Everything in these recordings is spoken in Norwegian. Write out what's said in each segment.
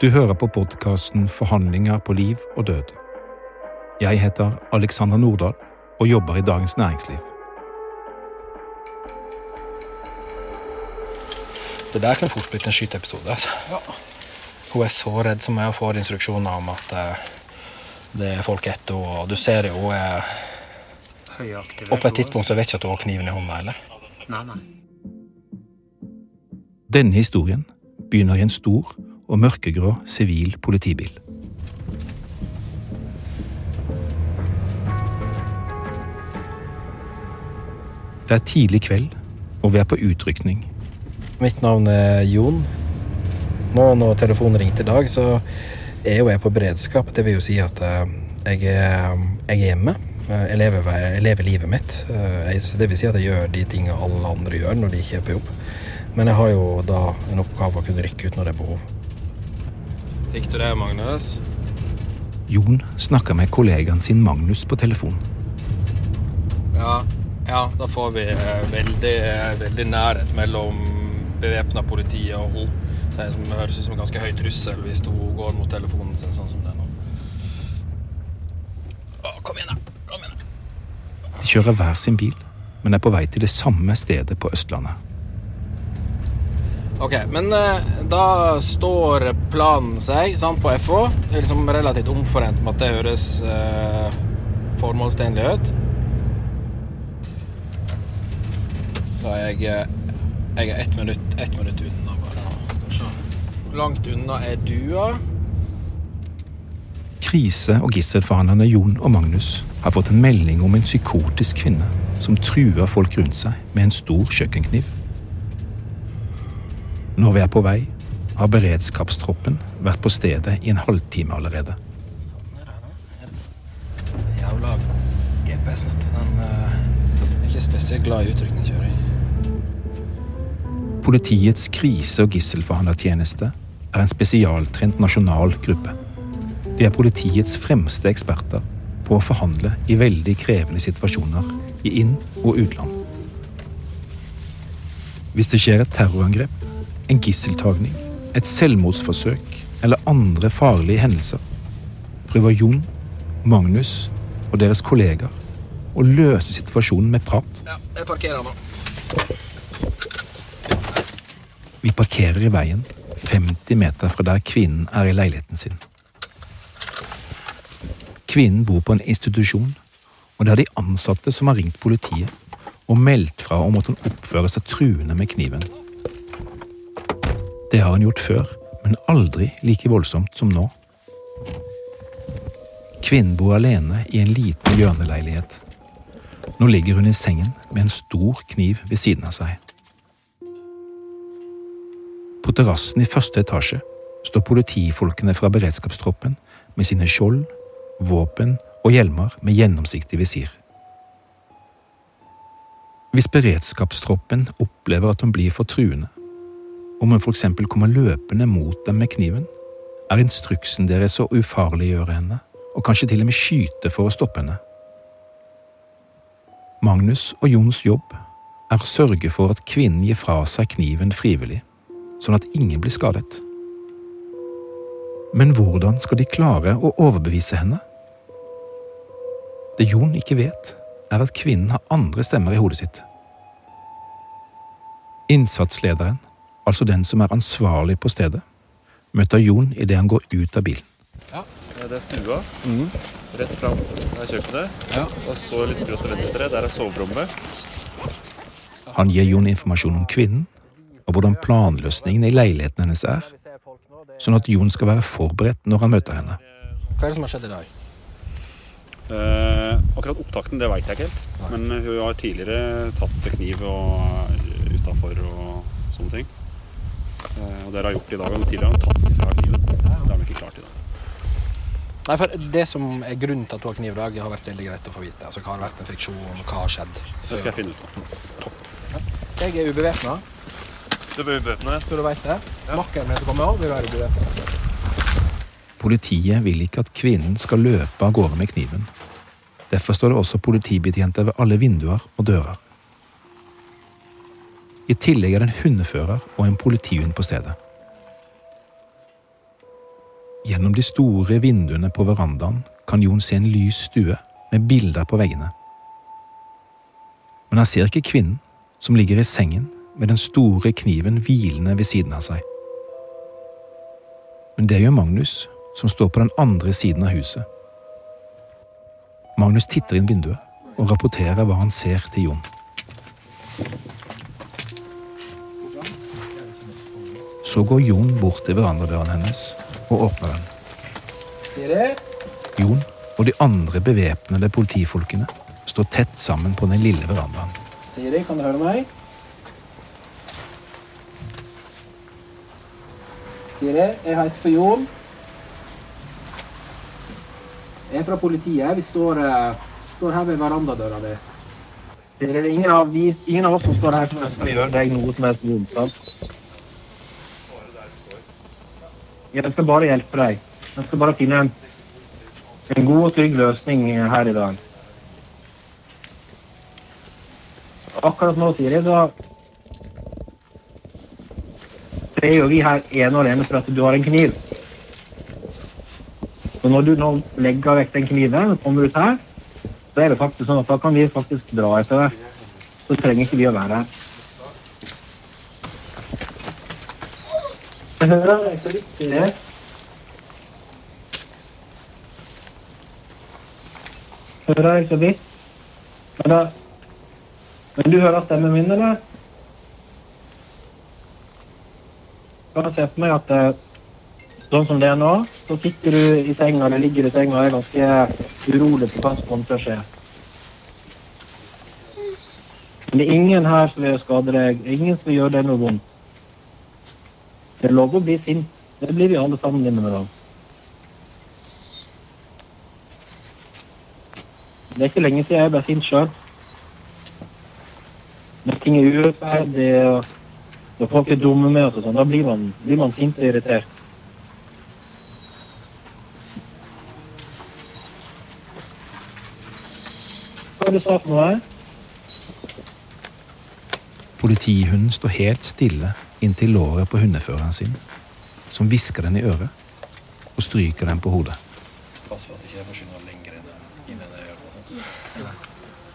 Du hører på podkasten Forhandlinger på liv og død. Jeg heter Alexander Nordahl og jobber i Dagens Næringsliv. Det der kunne fort blitt en skyteepisode. Altså. Hun er så redd som jeg får instruksjoner om at eh, det er folk etter henne. Og du ser jo hun er Og på et tidspunkt så vet ikke at hun har kniven i hånda heller. Nei, nei. Denne historien begynner i en stor og mørkegrå sivil politibil. Det er tidlig kveld, og vi er på utrykning. Mitt navn er Jon. Nå når telefonen ringte i dag, så er jo jeg på beredskap. Det vil jo si at eh, jeg er, jeg er hjemme. Eh, Jeg lever, jeg lever livet mitt. Eh, det vil si at jeg gjør de tingene alle andre gjør når de ikke er på jobb. Men jeg har jo da en oppgave å kunne rykke ut når det er behov. Fikk du det, Magnus? Jon snakker med kollegaen sin Magnus på telefon. Ja, ja da får vi eh, veldig, eh, veldig nærhet mellom bevæpna politi og hun. Det høres ut som en ganske høy trussel hvis hun går mot telefonen sin sånn som det er nå. Å, kom igjen, da! Kom igjen, da! De kjører hver sin bil, men er på vei til det samme stedet på Østlandet. Ok, men eh, da står planen seg sant, på FH. Det er liksom relativt omforent med at det høres eh, formålstjenlig ut. Da er jeg, eh, jeg er ett minutt, ett minutt unna bare. Skal vi se. Hvor langt unna er du, da? Krise- og gisselforhandlerne Jon og Magnus har fått en melding om en psykotisk kvinne som truer folk rundt seg med en stor kjøkkenkniv. Når vi er på vei, har beredskapstroppen vært på stedet i en halvtime allerede. Jævla GPS, vet. Den eh, er ikke spesielt glad i utrykningskjøring. Politiets krise- og gisselforhandlertjeneste er en spesialtrent nasjonal gruppe. De er politiets fremste eksperter på å forhandle i veldig krevende situasjoner i inn- og utland. Hvis det skjer et terrorangrep, en gisseltagning, et selvmordsforsøk eller andre farlige hendelser, prøver Jon, Magnus og deres kollegaer å løse situasjonen med prat. Ja, jeg parkerer nå. Vi parkerer i veien 50 meter fra der kvinnen er i leiligheten sin. Kvinnen bor på en institusjon, og det er de ansatte som har ringt politiet og meldt fra om at hun oppfører seg truende med kniven. Det har hun gjort før, men aldri like voldsomt som nå. Kvinnen bor alene i en liten hjørneleilighet. Nå ligger hun i sengen med en stor kniv ved siden av seg. På terrassen i første etasje står politifolkene fra beredskapstroppen med sine skjold, våpen og hjelmer med gjennomsiktig visir. Hvis beredskapstroppen opplever at hun blir for truende, om hun for eksempel kommer løpende mot dem med kniven, er instruksen deres å ufarliggjøre henne og kanskje til og med skyte for å stoppe henne. Magnus og Jons jobb er å sørge for at kvinnen gir fra seg kniven frivillig, sånn at ingen blir skadet. Men hvordan skal de klare å overbevise henne? Det Jon ikke vet, er at kvinnen har andre stemmer i hodet sitt. Innsatslederen, altså den som er ansvarlig på stedet, møter Jon idet han går ut av bilen. Ja, Det er stua. Rett fram er kjøkkenet. Ja. Og så litt skrått til venstre. Der er soverommet. Han gir Jon informasjon om kvinnen, og hvordan planløsningen i leiligheten hennes er, sånn at Jon skal være forberedt når han møter henne. Hva er det som har skjedd i dag? Eh, akkurat opptakten det veit jeg ikke helt. Men hun har tidligere tatt kniv og utafor og sånne ting. Eh, og dere har gjort i dag. Og tidligere har tatt fra kniven. Det har vi ikke klart i dag. Nei, for Det som er grunnen til at du har kniv i dag, har vært veldig greit å få vite. Altså, Hva har vært en friksjon, hva har skjedd? Det skal jeg finne ut av. Jeg er ubevæpna, Du er ubevæpna? Tror du veit det. Makkeren min som kommer òg, vil være ubevæpna. Politiet vil ikke at kvinnen skal løpe av gårde med kniven. Derfor står det også politibetjenter ved alle vinduer og dører. I tillegg er det en hundefører og en politihund på stedet. Gjennom de store vinduene på verandaen kan Jon se en lys stue med bilder på veggene. Men han ser ikke kvinnen som ligger i sengen med den store kniven hvilende ved siden av seg. Men det gjør Magnus, som står på den andre siden av huset. Magnus titter inn vinduet og rapporterer hva han ser til Jon. Så går Jon bort til verandadøren hennes og åpner den. Jon og de andre bevæpnede politifolkene står tett sammen på den lille verandaen. Siri, kan du høre meg? Siri, jeg heter for Jon. Jeg er fra politiet. Vi står, eh, står her ved verandadøra di. Siri, det er ingen av, vi, ingen av oss som står her som ønsker å gjøre deg noe som helst vondt, sant? Jeg skal bare hjelpe deg. Jeg skal bare finne en, en god og trygg løsning her i dag. akkurat nå, Siri, da det er jo vi her ene og alene for at du har en kniv. Så når du nå legger vekk den kniven og kommer ut her, så er det faktisk sånn at da kan vi faktisk dra etter deg. Så trenger ikke vi å være her. Jeg hører deg så vidt, Silje. Hører deg så vidt. Men da men du hører stemmen min, eller? Kan jeg se for meg at eh, sånn som det er nå, så sitter du i senga eller ligger i senga og er ganske urolig på hva som kommer til å skje. Men det er ingen her som vil skade deg, ingen som vil gjøre deg noe vondt. Det er lov å bli sint. Det blir vi alle sammen innimellom. Det er ikke lenge siden jeg ble sint sjøl. Når ting er urettferdig og når folk er dumme med oss, og sånn, da blir man, blir man sint og irritert. Hva det du sa for noe? Politihunden står helt stille inntil låret på hundeføreren sin, som hvisker den i øret og stryker den på hodet. Pass på at ikke jeg forsvinner lenger inn, inn i jeg øret.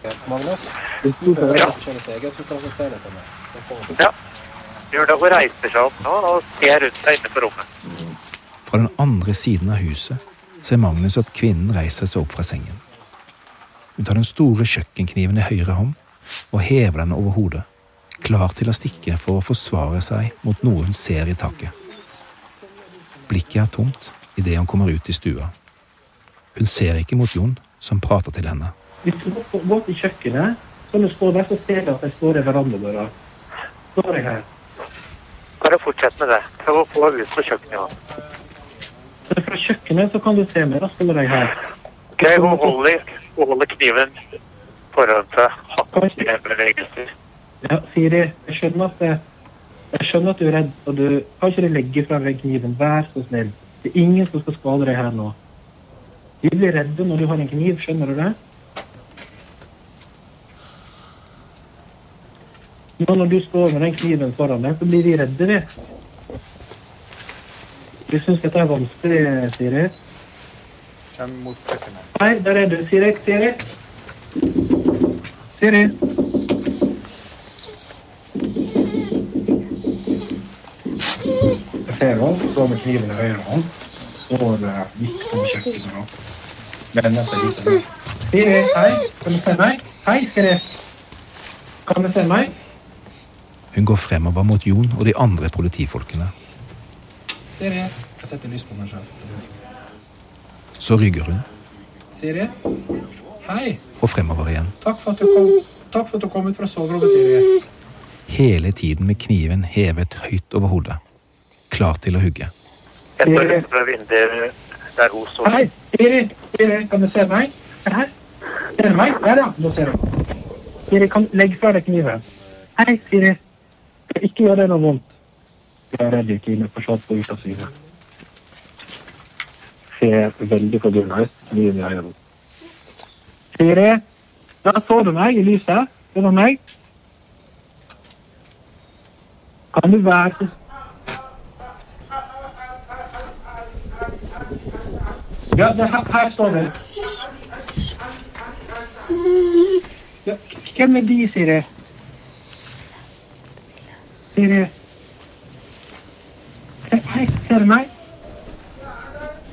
Ja, Magnus, hvis du hører Ja. at det skjer et eget, så transiter det til meg. Det får vi. Ja. Gjør det. Hun reiser seg opp nå og ser rundt seg inne på rommet. Fra den andre siden av huset ser Magnus at kvinnen reiser seg opp fra sengen. Hun tar den store kjøkkenkniven i høyre hånd og hever den over hodet, klar til å stikke for å forsvare seg mot noe hun ser i taket. Blikket er tomt idet han kommer ut i stua. Hun ser ikke mot Jon, som prater til henne. Hvis du går, går til kjøkkenet, så når du står der, så ser du at jeg står i verandadøra. Står jeg her. Bare fortsett med det. Prøv å få henne ut på kjøkkenet. Ja. Så fra kjøkkenet så kan du se meg. Da står jeg her. Ok, Hun holder, hun holder kniven foran seg. Bevegelser. Ja, Siri, jeg skjønner at det, jeg skjønner at du er redd, og du kan ikke legge fra deg kniven. Vær så snill. Det er ingen som skal skade deg her nå. Vi blir redde når du har en kniv, skjønner du det? Nå når du står med den kniven foran deg, så blir vi redde, vi. Du syns dette er vanskelig, Siri? Kjem mot kjøkkenet. Nei, der er du, Siri. Siri? Siri? Henne. Står med kniven i høyre hånd. Står uh, midt på kjøkkenet og Vender seg litt. Siri, hei. Kan du se meg? Hei, Siri. Kan du se meg? Hun går fremover mot Jon og de andre politifolkene. Siri, jeg setter lys på meg sjøl. Så rygger hun, Siri. Hei. og fremover igjen. Takk for at du kom, Takk for at du kom ut fra soverommet, Siri. Hele tiden med kniven hevet høyt over hodet. Klar til å hugge. Står. Hei, Siri. Siri, kan du se meg? Se her. Ser du meg? Der, ja. Nå ser du. Siri, kan legg fra deg kniven. Hei, Siri. Skal ikke gjøre deg noe vondt. Jeg er redd ikke inne forsvant på ut av syne. Ser veldig forbanna ut. Kniven. Siri, da så du meg i lyset? Det var meg. Kan du være så Ja, det, her, her står det. ja, Hvem er de, Siri? Siri Se, Hei, ser du meg?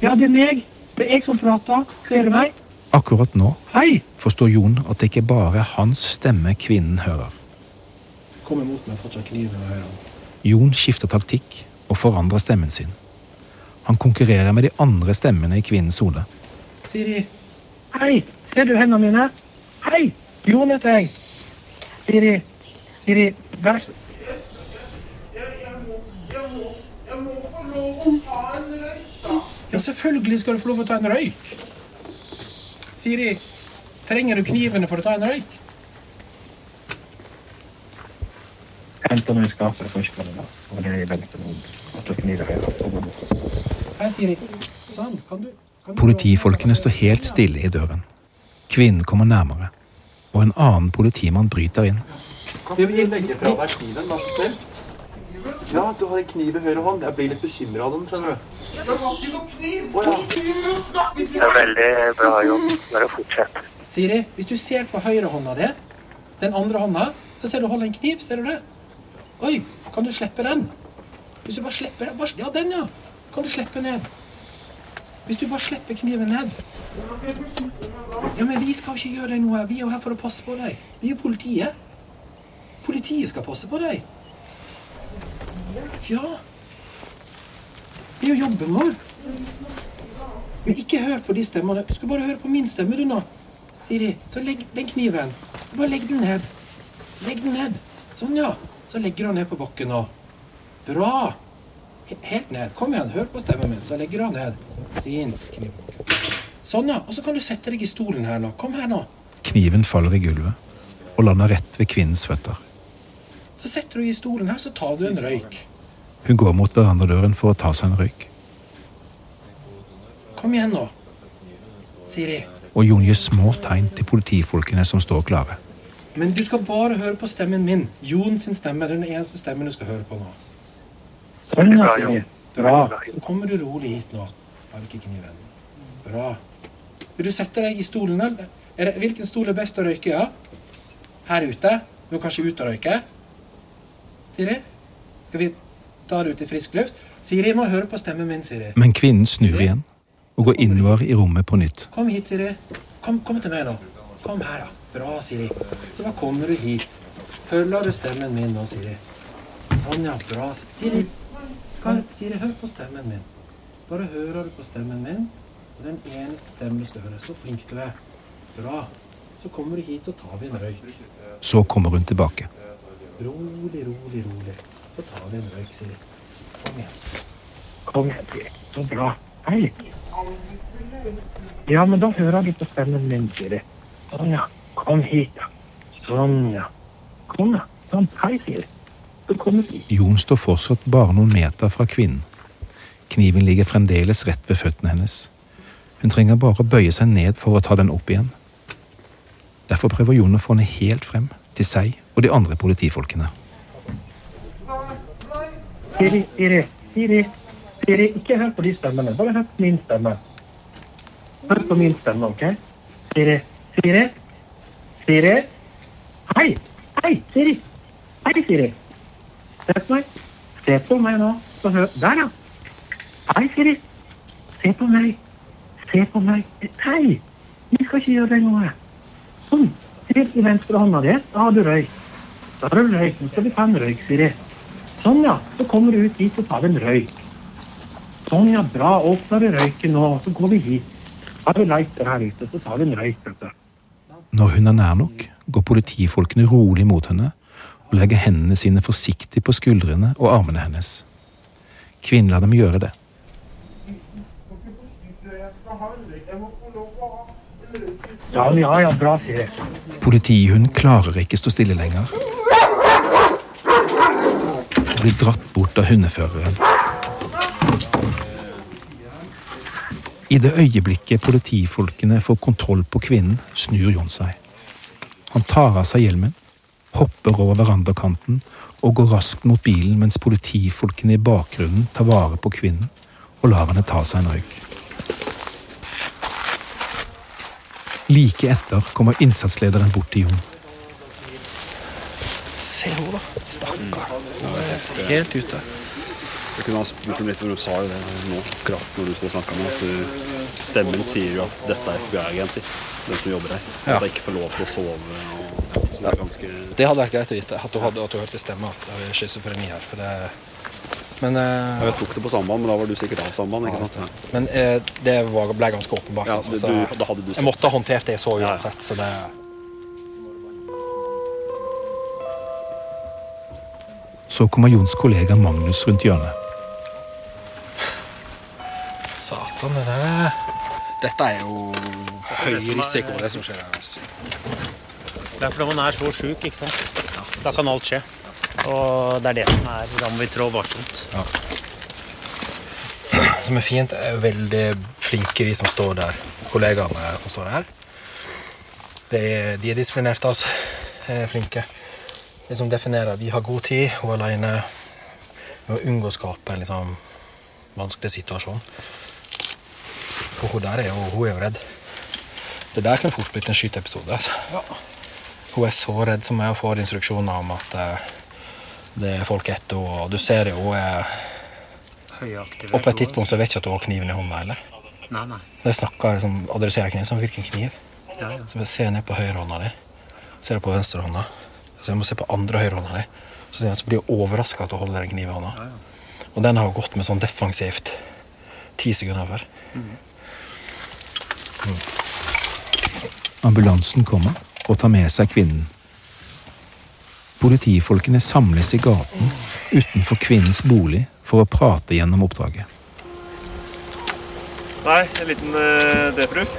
Ja, det er meg. Det er jeg som prater. Ser du meg? Akkurat nå Hei! forstår Jon at det ikke bare er hans stemme kvinnen hører. Kom imot meg, fortsatt kniven i høyre. Jon skifter taktikk og forandrer stemmen sin. Han konkurrerer med de andre stemmene i kvinnens hode. Siri. Hei! Ser du hendene mine? Hei! Jon heter jeg. Siri. Siri, vær så Ja, selvfølgelig skal du få lov å ta en røyk. Siri, trenger du knivene for å ta en røyk? Så ikke det Og det venstre hånd. Og så kniver jeg og går bort. Sånn, kan du, kan Politifolkene står helt stille i døren. Kvinnen kommer nærmere, og en annen politimann bryter inn. Du vil legge fra deg kniven, vær så snill. Ja, du har en kniv i høyre hånd. Jeg blir litt bekymra av den, skjønner du. Det er veldig bra jobb. Bare fortsett. Siri, hvis du ser på høyre hånda di, den andre hånda, så ser du holde en kniv, ser du det? Oi, kan du slippe den? Hvis du bare slipper den, bare, ja den ja, kan du slippe ned. Hvis du bare slipper kniven ned. Ja, men vi skal ikke gjøre deg noe, vi er jo her for å passe på deg. Vi er politiet. Politiet skal passe på deg. Ja. Det er jo jobben vår. Men ikke hør på de stemmene. Du skal bare høre på min stemme, du nå. Siri, så legg den kniven. Så bare legg den ned. Legg den ned. Sånn, ja. Så legger han ned på bakken nå. Bra. Helt ned. Kom igjen, hør på stemmen min. Så legger han ned. Fint. Kniv. Sånn, ja. Og så kan du sette deg i stolen her nå. Kom her nå. Kniven faller i gulvet og lander rett ved kvinnens føtter. Så setter du deg i stolen her, så tar du en røyk. Hun går mot verandadøren for å ta seg en røyk, Kom igjen nå. Siri. og Jon gir små tegn til politifolkene som står klare. Men du skal bare høre på stemmen min. Jon sin stemme. Det er den eneste stemmen du skal høre på nå. Sånn, ja, Bra Siri. Bra. Så kommer du rolig hit nå. Har ikke kniven. Bra. Vil du sette deg i stolen, eller? Er det, hvilken stol er best å røyke, ja? Her ute? Du må kanskje ut og røyke? Siri? Skal vi ta det ut i frisk luft? Siri må høre på stemmen min, Siri. Men kvinnen snur igjen og går innover i rommet på nytt. Kom hit, Siri. Kom, kom til meg nå. Kom her, da. Bra, Siri. Så da kommer du hit. Følger du stemmen min nå, Siri? Sånn, ja. Bra. Siri, Kar, Siri, hør på stemmen min. Bare hører du på stemmen min, og den eneste stemmen du hører. Så flink du er. Bra. Så kommer du hit, så tar vi en røyk. Så kommer hun tilbake. Rolig, rolig, rolig. Så tar vi en røyk, Siri. Kom igjen. Kom igjen. Så bra. Hei. Ja, men da hører du på stemmen min, Siri. Sånn, ja. Kom hit, da. Sonja. Kom, da. Sånn. Hei, Siri. Så kommer vi. Jon står fortsatt bare noen meter fra kvinnen. Kniven ligger fremdeles rett ved føttene hennes. Hun trenger bare å bøye seg ned for å ta den opp igjen. Derfor prøver Jon å få henne helt frem, til seg og de andre politifolkene. Siri, Siri, Siri. Siri, ikke hør på de stemmene. Bare hør på min stemme. Hør på min stemme, OK? Siri. Siri? Siri? Hei! Hei, Siri! Hei, Siri. Se på meg. Se på meg nå. Der, ja. Hei, Siri. Se på meg. Se på meg. Hei! Vi skal ikke gjøre deg noe. Sånn. Helt i venstre hånda di. Da har du røyk. Da har du røyk. Nå skal vi ta en røyk, Siri. Sånn, ja. Så kommer du ut hit og tar en røyk. Sånn, ja. Bra. Åpner du røyken nå, så går vi hit. Har vi lighter her ute, så tar vi en røyk. vet du. Når hun er nær nok, går politifolkene rolig mot henne og legger hendene sine forsiktig på skuldrene og armene hennes. Kvinnen lar dem gjøre det. Ja, ja, ja, bra, sier jeg. Politihunden klarer ikke stå stille lenger. Og blir dratt bort av hundeføreren. I det øyeblikket politifolkene får kontroll på kvinnen, snur Jon seg. Han tar av seg hjelmen, hopper over verandakanten og går raskt mot bilen mens politifolkene i bakgrunnen tar vare på kvinnen og lar henne ta seg en røyk. Like etter kommer innsatslederen bort til Jon. Se henne, da. Stakkar. Helt ute. Jeg kunne ha spurt om litt, for du sa jo det nå, akkurat når du sto og snakka med at stemmen sier jo at dette er FBI-agenter, de som jobber her. Ja. At de ikke får lov til å sove. Og, så det er ganske Det hadde vært greit å vite. At du, hadde, at du hørte stemma. At det er schizofreni her. For det Men, eh, Jeg tok det på samband, men da var du sikkert av samband. ikke sant? men eh, det var, ble ganske åpenbart. Ja, altså, du, så da hadde du jeg måtte ha håndtert det jeg så Ja, ja. uansett. Så det Så kommer Jons kollega Magnus rundt hjørnet. Satan, det der Dette er jo høy risiko, det som skjer her. Altså. Det er fordi man er så sjuk, ikke sant. Da kan alt skje. Og det er det som er Da må vi trå varsomt. Det som er fint, er veldig flinke de som står der. Kollegaene som står her. De, de er disiplinerte, altså. Er flinke. De som definerer vi har god tid, hun er alene. Vi må unngå å skape en liksom, vanskelig situasjon. For hun der er jo, hun er jo redd. Det der kunne fort blitt en skyteepisode. Altså. Hun er så redd som jeg får instruksjoner om at eh, det er folk etter henne. Og du ser jo hun er og på et tidspunkt så vet ikke at hun har kniven i hånda heller. Nei, nei. Så jeg snakker liksom, adresserer kniven som hvilken kniv. Ja, ja. Så jeg ser ned på høyrehånda di. Ser på venstrehånda. Så jeg må se på andre høyrehånda di. Så, så blir jeg overraska at du holder en kniv i hånda. Og den har gått med sånn defensivt ti sekunder før. Ambulansen kommer og tar med seg kvinnen. Politifolkene samles i gaten utenfor kvinnens bolig for å prate gjennom oppdraget. Nei, en liten uh, debrief.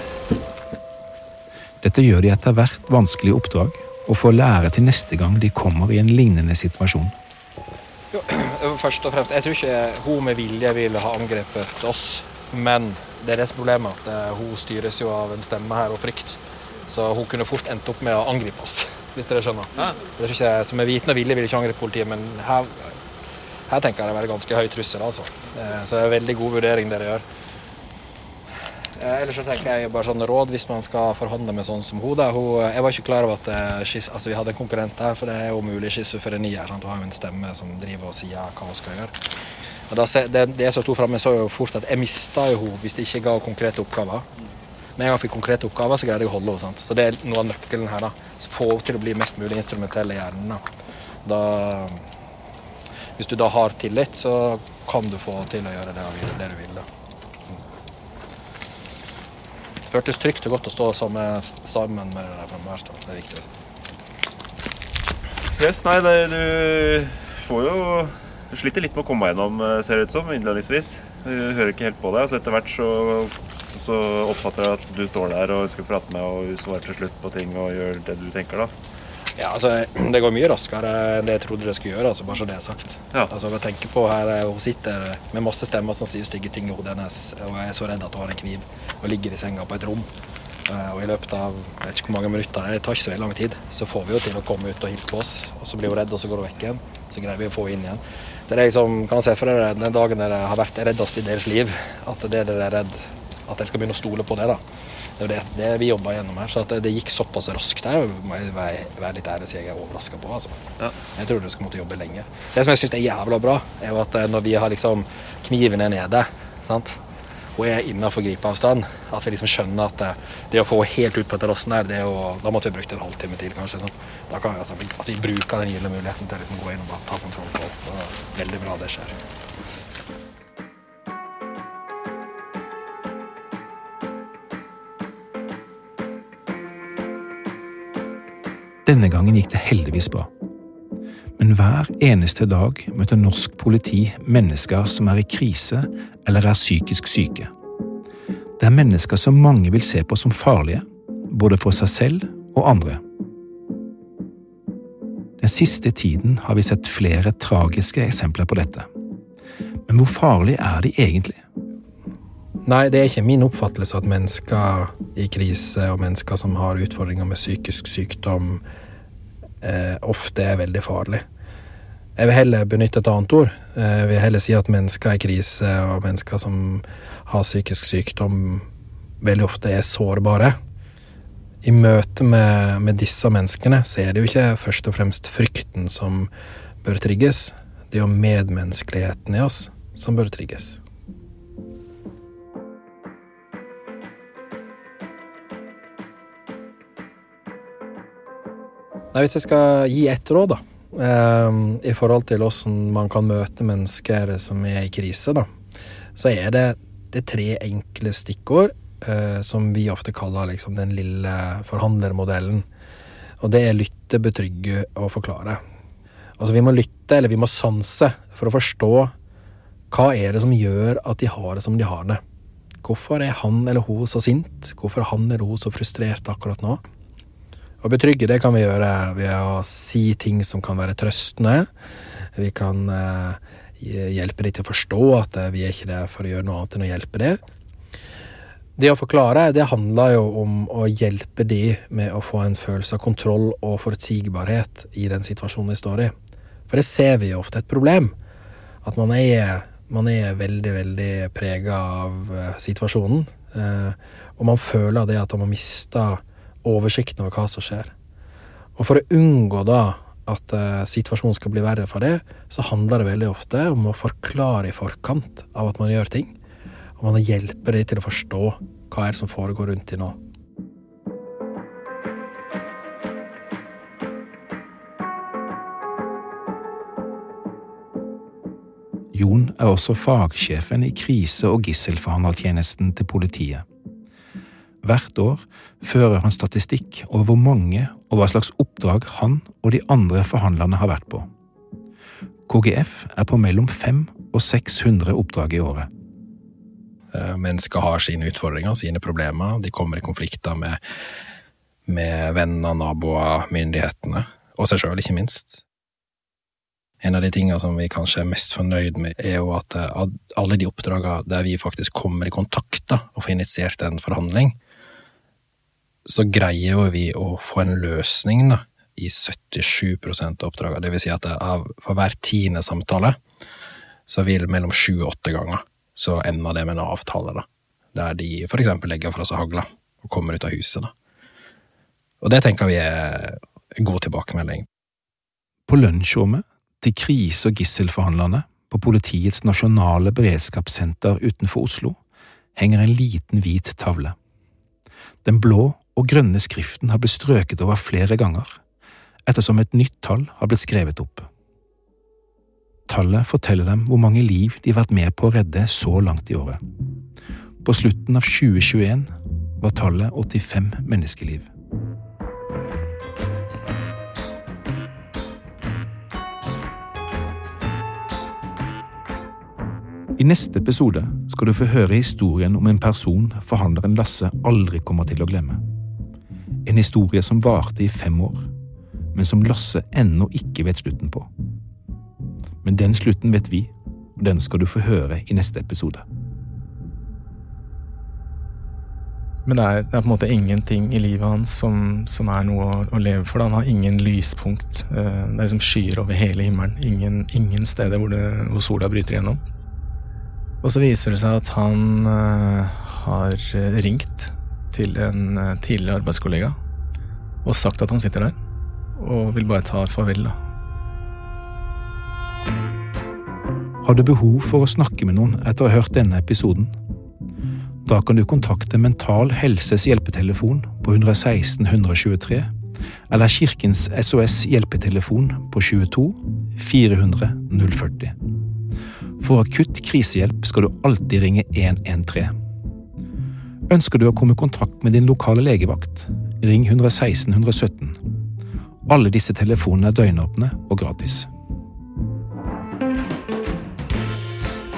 Dette gjør de etter hvert vanskelige oppdrag, og får lære til neste gang de kommer i en lignende situasjon. Jo, først og fremst, Jeg tror ikke hun med vilje ville ha angrepet oss. Men det er det som er problemet, at eh, hun styres jo av en stemme her og frykt. Så hun kunne fort endt opp med å angripe oss, hvis dere skjønner. Det er ikke, Som er viten og vilje vil ikke angripe politiet, men her, her tenker jeg det er ganske høy trussel. altså. Eh, Så det er en veldig god vurdering dere gjør. Eh, Ellers så tenker jeg bare sånn råd hvis man skal forhandle med sånn som hun. jeg var ikke klar over at skis, altså, vi hadde en konkurrent der, for det er jo mulig schizofreni her. sant? Hun har jo en stemme som driver og sier hva hun skal gjøre. Det, det som sto framme, så jo fort at jeg mista jo henne hvis det ikke ga konkrete oppgaver. Men en gang jeg fikk konkrete oppgaver, så greide jeg å holde henne. Så det er noe av nøkkelen her. da. Få henne til å bli mest mulig instrumentell i hjernen. da. da hvis du da har tillit, så kan du få til å gjøre det, det du vil. da. Det føltes trygt og godt å stå sammen, med deg framme her. Det er viktig. Yes, nei, det, du får jo Du sliter litt med å komme deg gjennom, eh, ser det ut som, innledningsvis. Du hører ikke helt på deg. Så etter hvert så, så oppfatter jeg at du står der og ønsker å prate med og svarer til slutt på ting og gjør det du tenker, da. Ja, altså, Det går mye raskere enn det jeg trodde det skulle gjøre. altså, bare så det er sagt. Altså, jeg tenker på her, Hun sitter med masse stemmer som sier stygge ting i hodet hennes, og er så redd at hun har en kniv og ligger i senga på et rom. Eh, Og I løpet av jeg vet ikke hvor mange minutter, det tar ikke så veldig lang tid, så får vi jo til å komme ut og hilse på oss. og Så blir hun redd, og så går hun vekk igjen. Så greier vi å få henne inn igjen. Så det er liksom, kan se for dere den dagen dere har vært reddest i deres liv, at det dere er redd at dere skal begynne å stole på det. da. Det er det, det vi jobba gjennom her. Så det, det gikk såpass raskt her, må jeg være, litt ærlig og si jeg er overraska på. altså. Jeg tror dere skal måtte jobbe lenge. Det som jeg syns er jævla bra, er jo at eh, når vi har liksom kniven er nede sant? og er innafor gripeavstand. At vi liksom skjønner at det, det å få helt ut på terrassen her, å, da måtte vi brukt en halvtime til, kanskje. Sånn. Da kan, altså, at vi bruker den gylne muligheten til å liksom gå inn og ta kontroll på alt. Det er veldig bra det skjer. Denne gangen gikk det heldigvis bra. Men hver eneste dag møter norsk politi mennesker som er i krise eller er psykisk syke. Det er mennesker som mange vil se på som farlige, både for seg selv og andre. Den siste tiden har vi sett flere tragiske eksempler på dette. Men hvor farlig er de egentlig? Nei, det er ikke min oppfattelse at mennesker i krise og mennesker som har utfordringer med psykisk sykdom, eh, ofte er veldig farlig. Jeg vil heller benytte et annet ord. Jeg vil heller si at mennesker i krise og mennesker som har psykisk sykdom, veldig ofte er sårbare. I møte med, med disse menneskene så er det jo ikke først og fremst frykten som bør trigges. Det er jo medmenneskeligheten i oss som bør trigges. Nei, Hvis jeg skal gi ett råd, da, um, i forhold til åssen man kan møte mennesker som er i krise, da, så er det, det er tre enkle stikkord uh, som vi ofte kaller liksom den lille forhandlermodellen. Og det er lytte, betrygge og forklare. Altså, vi må lytte, eller vi må sanse, for å forstå hva er det som gjør at de har det som de har det. Hvorfor er han eller hun så sint? Hvorfor er han eller hun så frustrert akkurat nå? Å betrygge det kan vi gjøre ved å si ting som kan være trøstende. Vi kan eh, hjelpe dem til å forstå at eh, vi er ikke der for å gjøre noe annet enn å hjelpe dem. Det å forklare, det handler jo om å hjelpe dem med å få en følelse av kontroll og forutsigbarhet i den situasjonen de står i. For det ser vi jo ofte et problem. At man er, man er veldig, veldig prega av eh, situasjonen. Og man føler det at man har mista oversikten over hva som skjer. Og for å unngå da at eh, situasjonen skal bli verre for det, så handler det veldig ofte om å forklare i forkant av at man gjør ting. Og man hjelper dem til å forstå hva er det som foregår rundt dem nå. Jon er også fagsjefen i krise- og gisselforhandlertjenesten til politiet. Hvert år fører han statistikk over hvor mange og hva slags oppdrag han og de andre forhandlerne har vært på. KGF er på mellom 500 og 600 oppdrag i året. Eh, mennesker har sine utfordringer, sine problemer. De kommer i konflikter med, med venner, naboer, myndighetene, og seg sjøl, ikke minst. En av de tingene som vi kanskje er mest fornøyd med, er jo at eh, alle de oppdragene der vi faktisk kommer i kontakt og får initiert en forhandling, så greier jo vi å få en løsning da, i 77% av oppdragene. Det vil si at av, for hver tiende samtale så vil mellom sju og åtte ganger så ender det med en avtale, da. Der de for eksempel legger fra seg hagla og kommer ut av huset, da. Og det tenker vi er god tilbakemelding. På lunsjrommet til krise- og gisselforhandlerne på politiets nasjonale beredskapssenter utenfor Oslo henger en liten hvit tavle. Den blå og grønne skriften har blitt strøket over flere ganger, ettersom et nytt tall har blitt skrevet opp. Tallet forteller dem hvor mange liv de har vært med på å redde så langt i året. På slutten av 2021 var tallet 85 menneskeliv. I neste episode skal du få høre historien om en person forhandleren Lasse aldri kommer til å glemme. En historie som varte i fem år, men som Lasse ennå ikke vet slutten på. Men den slutten vet vi, og den skal du få høre i neste episode. Men det er, det er, på en måte ingenting i livet hans som, som er noe å, å, leve for. Han har ingen lyspunkt. Eh, det er liksom skyer over hele himmelen. Ingen, ingen steder hvor, det, hvor sola bryter gjennom. Og så viser det seg at han uh, har ringt til en uh, tidligere arbeidskollega og sagt at han sitter der og vil bare ta farvel, da. Har du behov for å snakke med noen etter å ha hørt denne episoden? Da kan du kontakte Mental Helses hjelpetelefon på 116 123 eller Kirkens SOS hjelpetelefon på 22 400 040. For akutt krisehjelp skal du alltid ringe 113. Ønsker du å komme i kontakt med din lokale legevakt, ring 116 117. Alle disse telefonene er døgnåpne og gratis.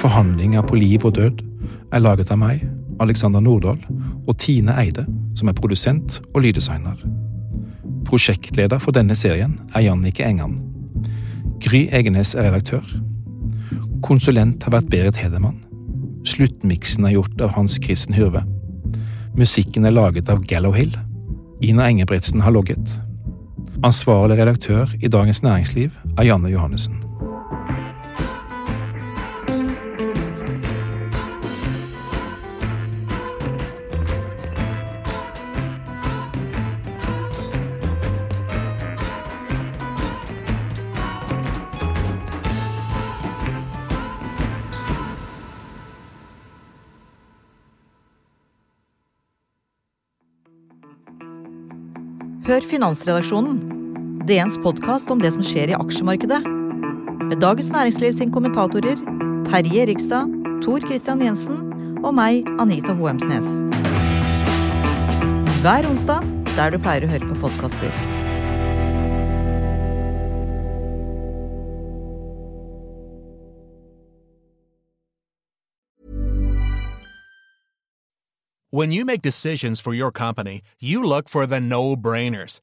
Forhandlinger på liv og død er laget av meg, Alexander Nordahl, og Tine Eide, som er produsent og lyddesigner. Prosjektleder for denne serien er Jannike Engan. Gry Egenes er redaktør. Konsulent har vært Berit Hedemann. Sluttmiksen er gjort av Hans Kristen Hyrve. Musikken er laget av Gallow Hill. Ina Engebretsen har logget. Ansvarlig redaktør i Dagens Næringsliv er Janne Johannessen. Finansredaksjonen, DNs podkast om det som skjer i aksjemarkedet. Med Dagens Næringsliv sin kommentatorer Terje Rikstad, Tor Christian Jensen og meg, Anita Hoemsnes. Hver onsdag der du pleier å høre på podkaster. When you make decisions for your company, you look for the no brainers.